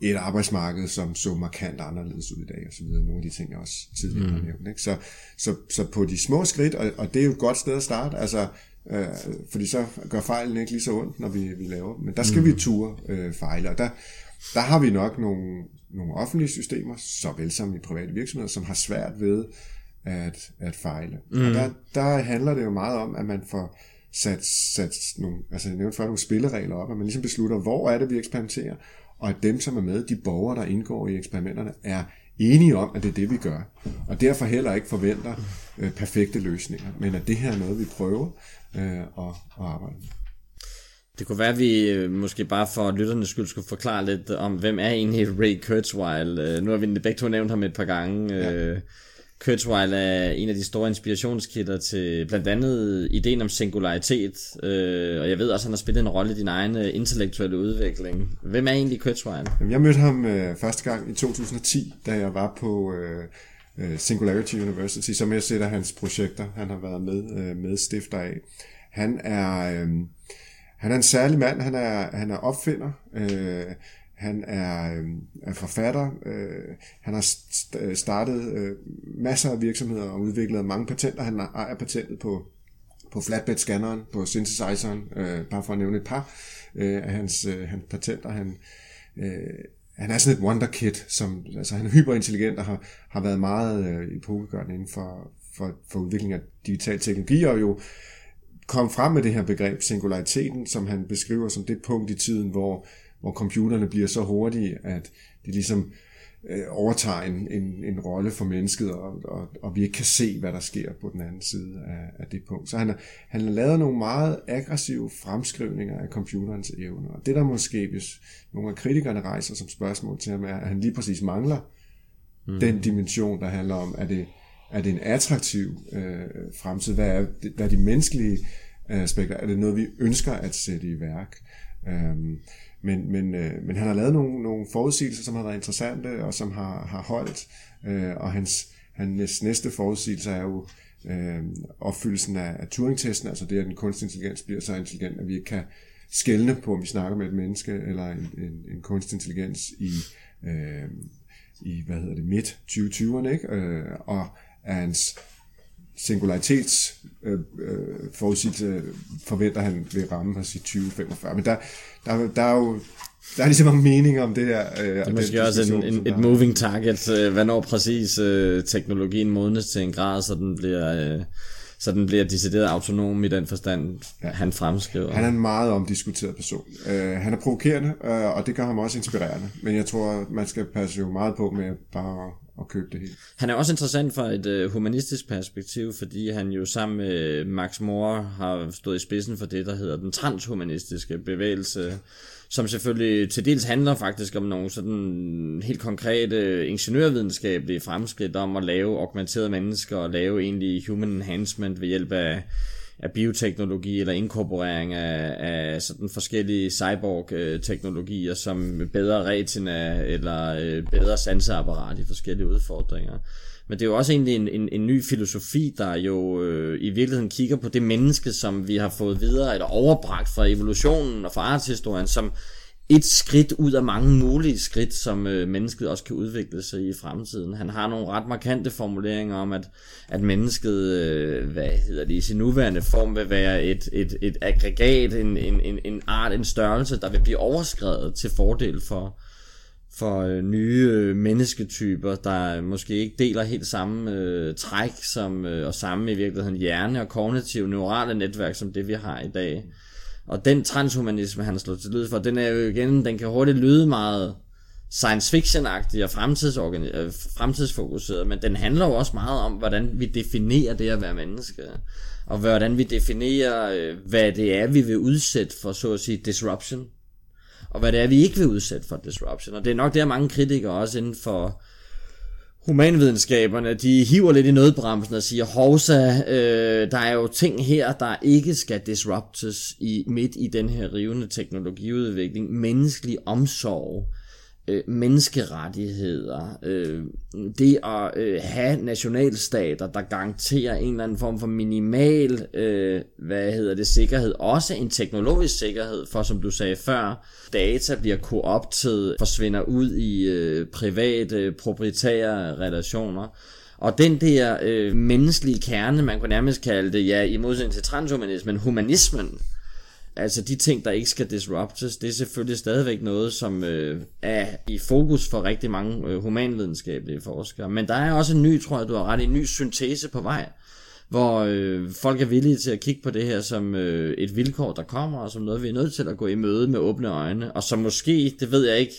et arbejdsmarked, som så markant anderledes ud i dag, og så videre. Nogle af de ting, jeg også tidligere mm. har nævnt. Ikke? Så, så, så på de små skridt, og, og det er jo et godt sted at starte, altså, øh, fordi så gør fejlen ikke lige så ondt, når vi, vi laver Men der skal mm. vi ture øh, fejle, og der, der har vi nok nogle, nogle offentlige systemer, såvel som i private virksomheder, som har svært ved at, at fejle. Mm. Og der, der handler det jo meget om, at man får sat, sat nogle, altså jeg nævnte før nogle spilleregler op, at man ligesom beslutter, hvor er det, vi eksperimenterer, og at dem, som er med, de borgere, der indgår i eksperimenterne, er enige om, at det er det, vi gør. Og derfor heller ikke forventer øh, perfekte løsninger, men at det her er noget, vi prøver øh, at, at arbejde med. Det kunne være, at vi øh, måske bare for lytternes skyld skulle forklare lidt om, hvem er egentlig Ray Kurzweil. Øh, nu har vi begge to nævnt ham et par gange. Ja. Kurzweil er en af de store inspirationskilder til blandt andet ideen om singularitet, øh, og jeg ved også, at han har spillet en rolle i din egen øh, intellektuelle udvikling. Hvem er egentlig Kurzweil? Jeg mødte ham øh, første gang i 2010, da jeg var på øh, øh Singularity University, som jeg sætter hans projekter, han har været med, øh, medstifter af. Han er, øh, han er en særlig mand, han er, han er opfinder, øh, han er, øh, er forfatter. Øh, han har st- øh, startet øh, masser af virksomheder og udviklet mange patenter. Han ejer patentet på, på flatbed-scanneren, på synthesizeren, øh, bare for at nævne et par øh, af hans, øh, hans patenter. Han, øh, han er sådan et wonderkid, som, altså han er hyperintelligent og har, har været meget øh, epokegørende inden for, for, for udvikling af digital teknologi, og jo kom frem med det her begreb singulariteten, som han beskriver som det punkt i tiden, hvor hvor computerne bliver så hurtige, at de ligesom øh, overtager en, en, en rolle for mennesket, og, og, og vi ikke kan se, hvad der sker på den anden side af, af det punkt. Så han har, han har lavet nogle meget aggressive fremskrivninger af computerens evner. Og det der måske, hvis nogle af kritikerne rejser som spørgsmål til ham, er, at han lige præcis mangler mm. den dimension, der handler om, er det, er det en attraktiv øh, fremtid? Hvad er, hvad er de menneskelige aspekter? Er det noget, vi ønsker at sætte i værk? Øhm, men, men, øh, men han har lavet nogle, nogle forudsigelser, som har været interessante, og som har, har holdt. Øh, og hans, hans næste forudsigelse er jo øh, opfyldelsen af, af Turing-testen, altså det, at den kunstig intelligens bliver så intelligent, at vi ikke kan skelne på, om vi snakker med et menneske eller en, en, en kunstig intelligens i, øh, i hvad hedder det, midt 2020'erne, ikke? Øh, og hans singularitets øh, øh, forudsigelse forventer han vil ramme os i 2045. Men der, der, der er jo der er lige så mange meninger om det her. Øh, det er måske også en, en, et moving target. Øh, hvornår præcis øh, teknologien modnes til en grad, så den bliver... Øh, så den bliver decideret autonom i den forstand, ja. han fremskriver. Han er en meget omdiskuteret person. Uh, han er provokerende, uh, og det gør ham også inspirerende. Men jeg tror, man skal passe jo meget på med bare at købe det hele. Han er også interessant fra et øh, humanistisk perspektiv, fordi han jo sammen med Max Moore har stået i spidsen for det, der hedder den transhumanistiske bevægelse, som selvfølgelig til dels handler faktisk om nogle sådan helt konkrete ingeniørvidenskabelige fremskridt om at lave augmenterede mennesker og lave egentlig human enhancement ved hjælp af af bioteknologi eller inkorporering af, af sådan forskellige cyborg-teknologier som bedre retina eller øh, bedre sanseapparat i forskellige udfordringer. Men det er jo også egentlig en, en, en ny filosofi, der jo øh, i virkeligheden kigger på det menneske, som vi har fået videre, eller overbragt fra evolutionen og fra artshistorien, som et skridt ud af mange mulige skridt, som øh, mennesket også kan udvikle sig i fremtiden. Han har nogle ret markante formuleringer om, at, at mennesket, øh, hvad hedder det, i sin nuværende form vil være et, et, et aggregat, en, en, en, en art, en størrelse, der vil blive overskrevet til fordel for, for øh, nye øh, mennesketyper, der måske ikke deler helt samme øh, træk som, øh, og samme i virkeligheden hjerne og kognitive neurale netværk, som det vi har i dag. Og den transhumanisme, han slår til lyd for, den er jo igen, den kan hurtigt lyde meget science fiction-agtig og øh, fremtidsfokuseret, men den handler jo også meget om, hvordan vi definerer det at være menneske, og hvordan vi definerer, øh, hvad det er, vi vil udsætte for, så at sige, disruption, og hvad det er, vi ikke vil udsætte for disruption. Og det er nok der, mange kritikere også inden for humanvidenskaberne, de hiver lidt i nødbremsen og siger, hovsa, øh, der er jo ting her, der ikke skal disruptes i, midt i den her rivende teknologiudvikling. Menneskelig omsorg, øh, menneskerettigheder, øh, det at øh, have nationalstater, der garanterer en eller anden form for minimal, øh, hvad hedder det, sikkerhed, også en teknologisk sikkerhed, for som du sagde før, data bliver kooptet, forsvinder ud i øh, private, proprietære relationer. Og den der øh, menneskelige kerne, man kunne nærmest kalde det, ja, i modsætning til transhumanismen, humanismen, altså de ting, der ikke skal disruptes, det er selvfølgelig stadigvæk noget, som øh, er i fokus for rigtig mange øh, humanvidenskabelige forskere. Men der er også en ny, tror jeg, du har ret, en ny syntese på vej, hvor øh, folk er villige til at kigge på det her som øh, et vilkår, der kommer, og som noget, vi er nødt til at gå i møde med åbne øjne, og som måske, det ved jeg ikke,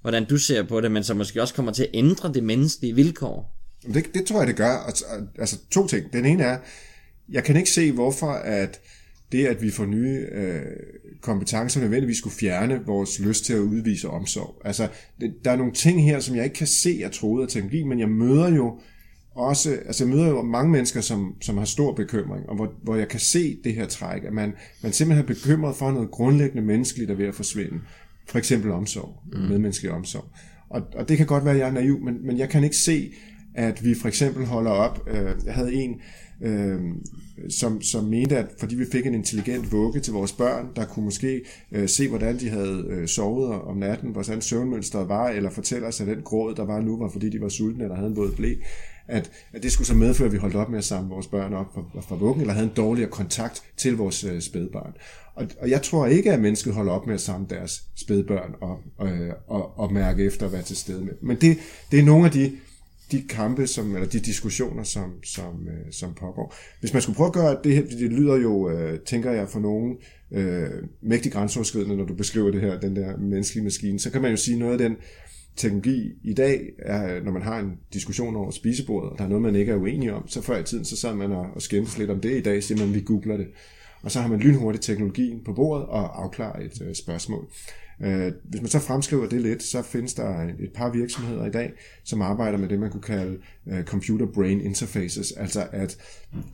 hvordan du ser på det, men som måske også kommer til at ændre det menneskelige vilkår. Det, det tror jeg, det gør. Altså to ting. Den ene er, jeg kan ikke se, hvorfor at det, at vi får nye øh, kompetencer, nødvendigvis skulle fjerne vores lyst til at udvise omsorg. Altså, det, der er nogle ting her, som jeg ikke kan se er troet af teknologi, men jeg møder jo også, altså jeg møder jo mange mennesker, som, som har stor bekymring, og hvor, hvor jeg kan se det her træk, at man, man simpelthen er bekymret for noget grundlæggende menneskeligt, der er ved at forsvinde. For eksempel omsorg, mm. medmenneskelig omsorg. Og, og det kan godt være, at jeg er naiv, men, men jeg kan ikke se, at vi for eksempel holder op. Øh, jeg havde en, øh, øh, som, som mente, at fordi vi fik en intelligent vugge til vores børn, der kunne måske øh, se, hvordan de havde øh, sovet om natten, hvordan søvnmønstret var, eller fortælle os, at den gråd, der var nu, var fordi de var sultne eller havde en våd blæ, at, at det skulle så medføre, at vi holdt op med at samle vores børn op fra, fra vuggen, eller havde en dårligere kontakt til vores øh, spædbarn. Og, og jeg tror ikke, at mennesket holder op med at samle deres spædbørn og, og, og, og mærke efter at være til stede med. Men det, det er nogle af de de kampe, som, eller de diskussioner, som, som, øh, som pågår. Hvis man skulle prøve at gøre det, her, det lyder jo, øh, tænker jeg, for nogen øh, mægtig grænseoverskridende, når du beskriver det her, den der menneskelige maskine, så kan man jo sige noget af den teknologi i dag, er, når man har en diskussion over spisebordet, og der er noget, man ikke er uenig om, så før i tiden, så sad man og, og skændes lidt om det. I dag siger man, vi googler det. Og så har man lynhurtigt teknologien på bordet og afklarer et øh, spørgsmål. Øh, hvis man så fremskriver det lidt, så findes der et par virksomheder i dag, som arbejder med det, man kunne kalde øh, computer-brain interfaces, altså at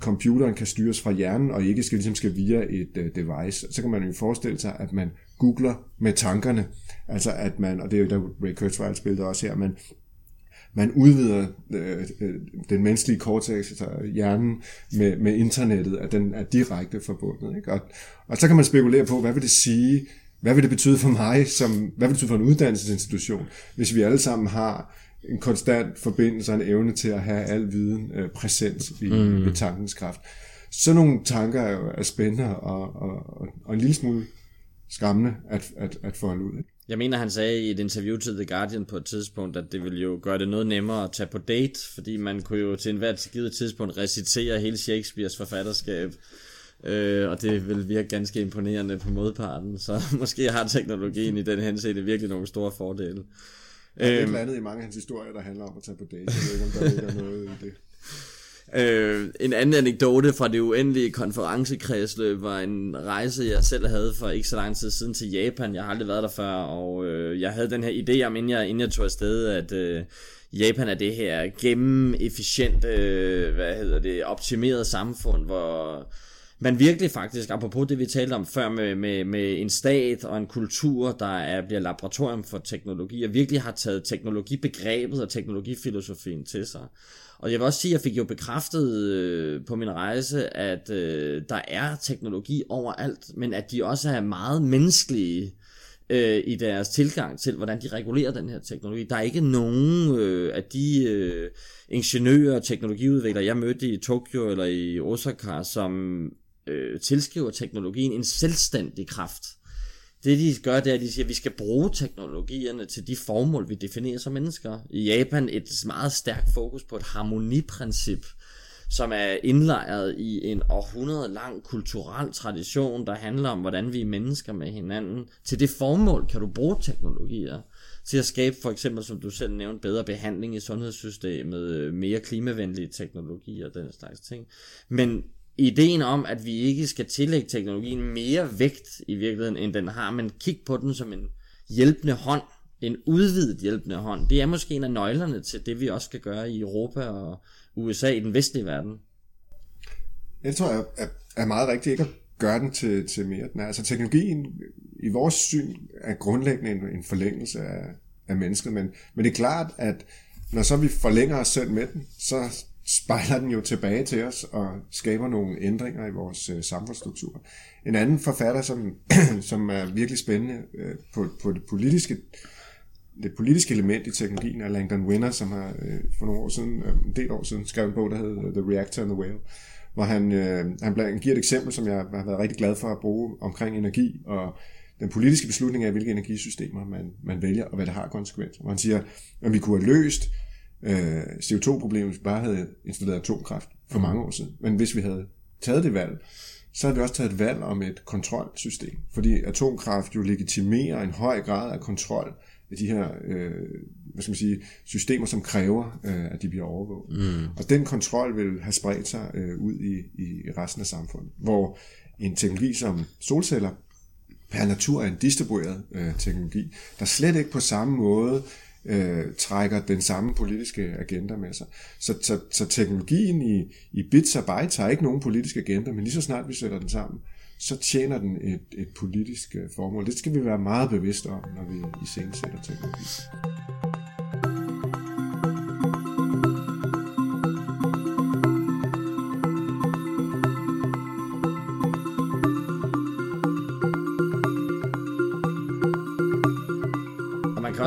computeren kan styres fra hjernen, og ikke skal, ligesom skal via et øh, device. Så kan man jo forestille sig, at man googler med tankerne, altså at man, og det er jo der Ray Kurzweil spillede også her, men man udvider øh, øh den menneskelige cortex, altså hjernen, med, med internettet, at den er direkte forbundet. Ikke? Og, og så kan man spekulere på, hvad vil det sige, hvad vil det betyde for mig, som, hvad vil det betyde for en uddannelsesinstitution, hvis vi alle sammen har en konstant forbindelse og en evne til at have al viden øh, præsent i, mm. ved tankens kraft. Så nogle tanker er, jo, er spændende og, og, og, og en lille smule skræmmende at, at, at få ud. Ikke? Jeg mener, han sagde i et interview til The Guardian på et tidspunkt, at det ville jo gøre det noget nemmere at tage på date, fordi man kunne jo til enhver givet tidspunkt recitere hele Shakespeares forfatterskab Øh, og det vil virke ganske imponerende på modparten, så <laughs> måske har teknologien i den henseende virkelig nogle store fordele. Der er øhm, et andet i mange af hans historier, der handler om at tage på date. Jeg ved ikke, om der ligger noget i det. <laughs> Øh, en anden anekdote fra det uendelige konferencekredsløb var en rejse, jeg selv havde for ikke så lang tid siden til Japan. Jeg har aldrig været der før, og øh, jeg havde den her idé om, inden jeg, inden jeg tog afsted, at øh, Japan er det her gennem efficient, øh, hvad hedder det, optimeret samfund, hvor man virkelig faktisk, apropos det vi talte om før med, med, med en stat og en kultur, der er, bliver laboratorium for teknologi, og virkelig har taget teknologibegrebet og teknologifilosofien til sig. Og jeg vil også sige, at jeg fik jo bekræftet øh, på min rejse, at øh, der er teknologi overalt, men at de også er meget menneskelige øh, i deres tilgang til, hvordan de regulerer den her teknologi. Der er ikke nogen øh, af de øh, ingeniører og teknologiudviklere, jeg mødte i Tokyo eller i Osaka, som øh, tilskriver teknologien en selvstændig kraft. Det de gør, det er, at de siger, at vi skal bruge teknologierne til de formål, vi definerer som mennesker. I Japan et meget stærkt fokus på et harmoniprincip, som er indlejret i en århundrede lang kulturel tradition, der handler om, hvordan vi er mennesker med hinanden. Til det formål kan du bruge teknologier til at skabe for eksempel, som du selv nævnte, bedre behandling i sundhedssystemet, øh, mere klimavenlige teknologier og den slags ting. Men ideen om, at vi ikke skal tillægge teknologien mere vægt i virkeligheden, end den har, men kigge på den som en hjælpende hånd, en udvidet hjælpende hånd, det er måske en af nøglerne til det, vi også skal gøre i Europa og USA i den vestlige verden. Jeg tror, jeg er, er meget rigtigt ikke at gøre den til, til mere. Den er, altså teknologien i vores syn er grundlæggende en, en forlængelse af, af mennesket, men, men det er klart, at når så vi forlænger os selv med den, så spejler den jo tilbage til os og skaber nogle ændringer i vores øh, samfundsstruktur. En anden forfatter, som, <clears throat> som er virkelig spændende øh, på, på det politiske det politiske element i teknologien er Langdon Winner, som har øh, for nogle år siden, øh, en del år siden, skrevet en bog, der hedder The Reactor and the Whale, hvor han, øh, han, blandt, giver et eksempel, som jeg har været rigtig glad for at bruge omkring energi og den politiske beslutning af, hvilke energisystemer man, man vælger, og hvad det har konsekvenser. Hvor han siger, at vi kunne have løst øh, CO2-problemet, hvis vi bare havde installeret atomkraft for mange år siden. Men hvis vi havde taget det valg, så havde vi også taget et valg om et kontrolsystem. Fordi atomkraft jo legitimerer en høj grad af kontrol af de her øh, hvad skal man sige, systemer, som kræver, øh, at de bliver overvåget. Mm. Og den kontrol vil have spredt sig øh, ud i, i resten af samfundet. Hvor en teknologi som solceller per natur er en distribueret øh, teknologi, der slet ikke på samme måde øh, trækker den samme politiske agenda med sig. Så, så, så teknologien i, i bits og bytes har ikke nogen politisk agenda, men lige så snart vi sætter den sammen, så tjener den et, et politisk øh, formål. Det skal vi være meget bevidste om, når vi iscenesætter teknologi.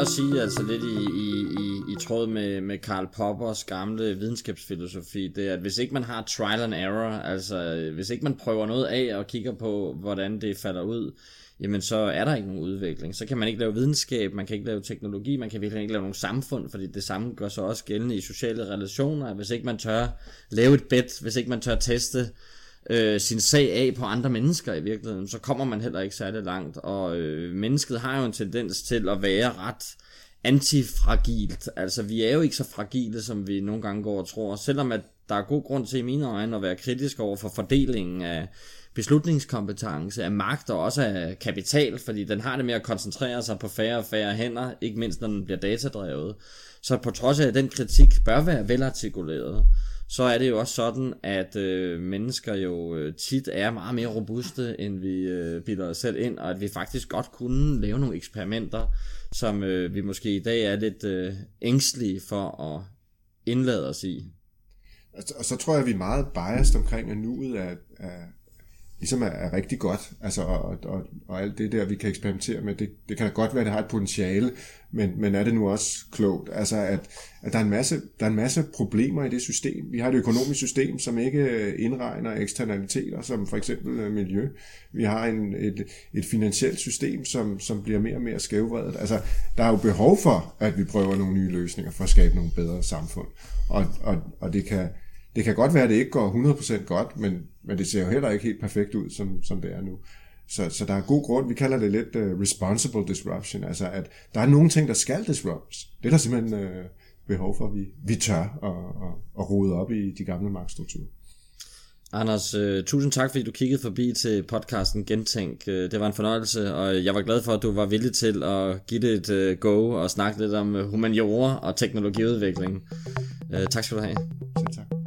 Også sige, altså lidt i, i, i, i tråd med, med Karl Poppers gamle videnskabsfilosofi, det er, at hvis ikke man har trial and error, altså øh, hvis ikke man prøver noget af og kigger på, hvordan det falder ud, jamen så er der ikke nogen udvikling. Så kan man ikke lave videnskab, man kan ikke lave teknologi, man kan virkelig ikke lave nogen samfund, fordi det samme gør så også gældende i sociale relationer. Hvis ikke man tør lave et bet, hvis ikke man tør teste øh, sin sag af på andre mennesker i virkeligheden, så kommer man heller ikke særlig langt. Og øh, mennesket har jo en tendens til at være ret antifragilt. Altså, vi er jo ikke så fragile, som vi nogle gange går og tror. Selvom at der er god grund til i mine øjne at være kritisk over for fordelingen af beslutningskompetence, af magt og også af kapital, fordi den har det med at koncentrere sig på færre og færre hænder, ikke mindst når den bliver datadrevet. Så på trods af, at den kritik bør være velartikuleret, så er det jo også sådan, at øh, mennesker jo øh, tit er meget mere robuste, end vi øh, bilder os selv ind, og at vi faktisk godt kunne lave nogle eksperimenter, som øh, vi måske i dag er lidt øh, ængstlige for at indlade os i. Og så tror jeg, at vi er meget biased omkring, at nuet er, er, ligesom er, er rigtig godt, altså, og, og, og alt det der, vi kan eksperimentere med, det, det kan da godt være, at det har et potentiale, men, men er det nu også klogt? Altså, at, at der, er en masse, der er en masse problemer i det system. Vi har et økonomisk system, som ikke øh, indregner eksternaliteter, som for eksempel øh, miljø. Vi har en, et, et finansielt system, som, som bliver mere og mere skævvredet. Altså, der er jo behov for, at vi prøver nogle nye løsninger for at skabe nogle bedre samfund. Og, og, og det kan det kan godt være, at det ikke går 100% godt, men, men det ser jo heller ikke helt perfekt ud, som, som det er nu. Så, så der er god grund, vi kalder det lidt uh, responsible disruption, altså at der er nogle ting, der skal disrupts. Det er der simpelthen uh, behov for, at vi, vi tør at, at, at rode op i de gamle magtstrukturer. Anders, uh, tusind tak, fordi du kiggede forbi til podcasten Gentænk. Uh, det var en fornøjelse, og jeg var glad for, at du var villig til at give det et uh, go og snakke lidt om humaniora og teknologiudvikling. Tak skal du have.